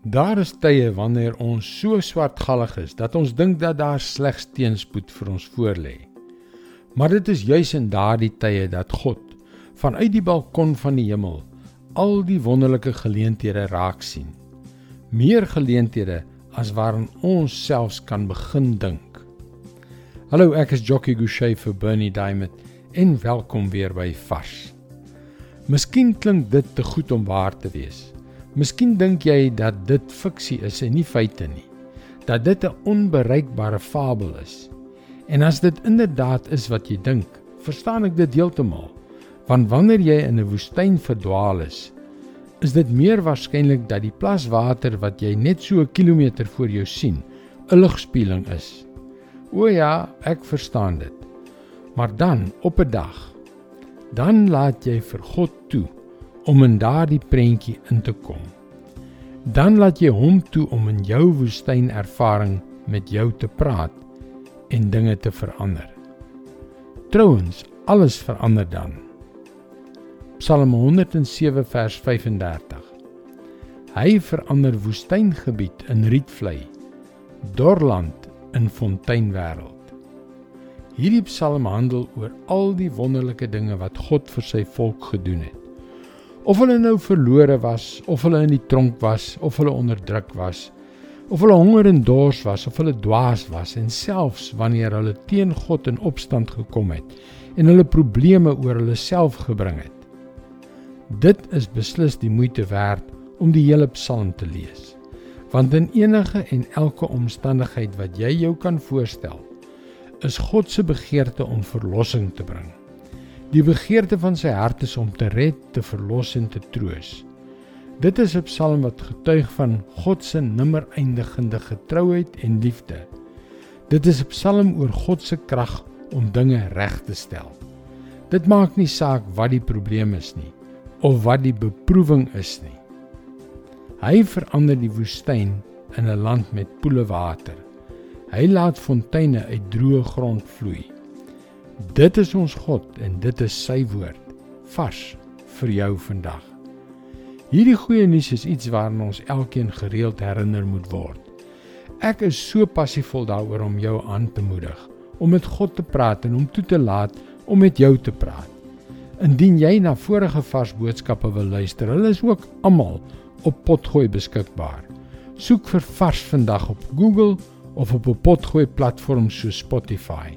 Daar is tye wanneer ons so swartgallig is dat ons dink dat daar slegs teenspoed vir ons voorlê. Maar dit is juis in daardie tye dat God vanuit die balkon van die hemel al die wonderlike geleenthede raak sien. Meer geleenthede as waarin ons selfs kan begin dink. Hallo, ek is Jockey Gouchee vir Bernie Diamond en welkom weer by Vars. Miskien klink dit te goed om waar te wees. Miskien dink jy dat dit fiksie is en nie feite nie. Dat dit 'n onbereikbare fabel is. En as dit inderdaad is wat jy dink, verstaan ek dit heeltemal. Want wanneer jy in 'n woestyn verdwaal is, is dit meer waarskynlik dat die plas water wat jy net so 'n kilometer voor jou sien, 'n lugspieeling is. O ja, ek verstaan dit. Maar dan op 'n dag, dan laat jy vir God toe om in daardie prentjie in te kom. Dan laat jy hom toe om in jou woestyn ervaring met jou te praat en dinge te verander. Trouwens, alles verander dan. Psalm 107 vers 35. Hy verander woestyngebied in rietvlei, dorland in fonteinwêreld. Hierdie psalm handel oor al die wonderlike dinge wat God vir sy volk gedoen het. Of hulle nou verlore was, of hulle in die tronk was, of hulle onderdruk was, of hulle honger en dors was, of hulle dwaas was en selfs wanneer hulle teen God in opstand gekom het en hulle probleme oor hulle self gebring het. Dit is beslis die moeite werd om die hele Psalm te lees. Want in enige en elke omstandigheid wat jy jou kan voorstel, is God se begeerte om verlossing te bring. Die begeerte van sy hart is om te red, te verlos en te troos. Dit is 'n psalm wat getuig van God se nimmer eindigende getrouheid en liefde. Dit is 'n psalm oor God se krag om dinge reg te stel. Dit maak nie saak wat die probleem is nie of wat die beproewing is nie. Hy verander die woestyn in 'n land met poele water. Hy laat fonteine uit droë grond vloei. Dit is ons God en dit is sy woord vars vir jou vandag. Hierdie goeie nuus is iets waaraan ons elkeen gereeld herinner moet word. Ek is so passievol daaroor om jou aan te moedig om met God te praat en hom toe te laat om met jou te praat. Indien jy na vorige vars boodskappe wil luister, hulle is ook almal op Potgooi beskikbaar. Soek vir Vars vandag op Google of op 'n Potgooi platform so Spotify.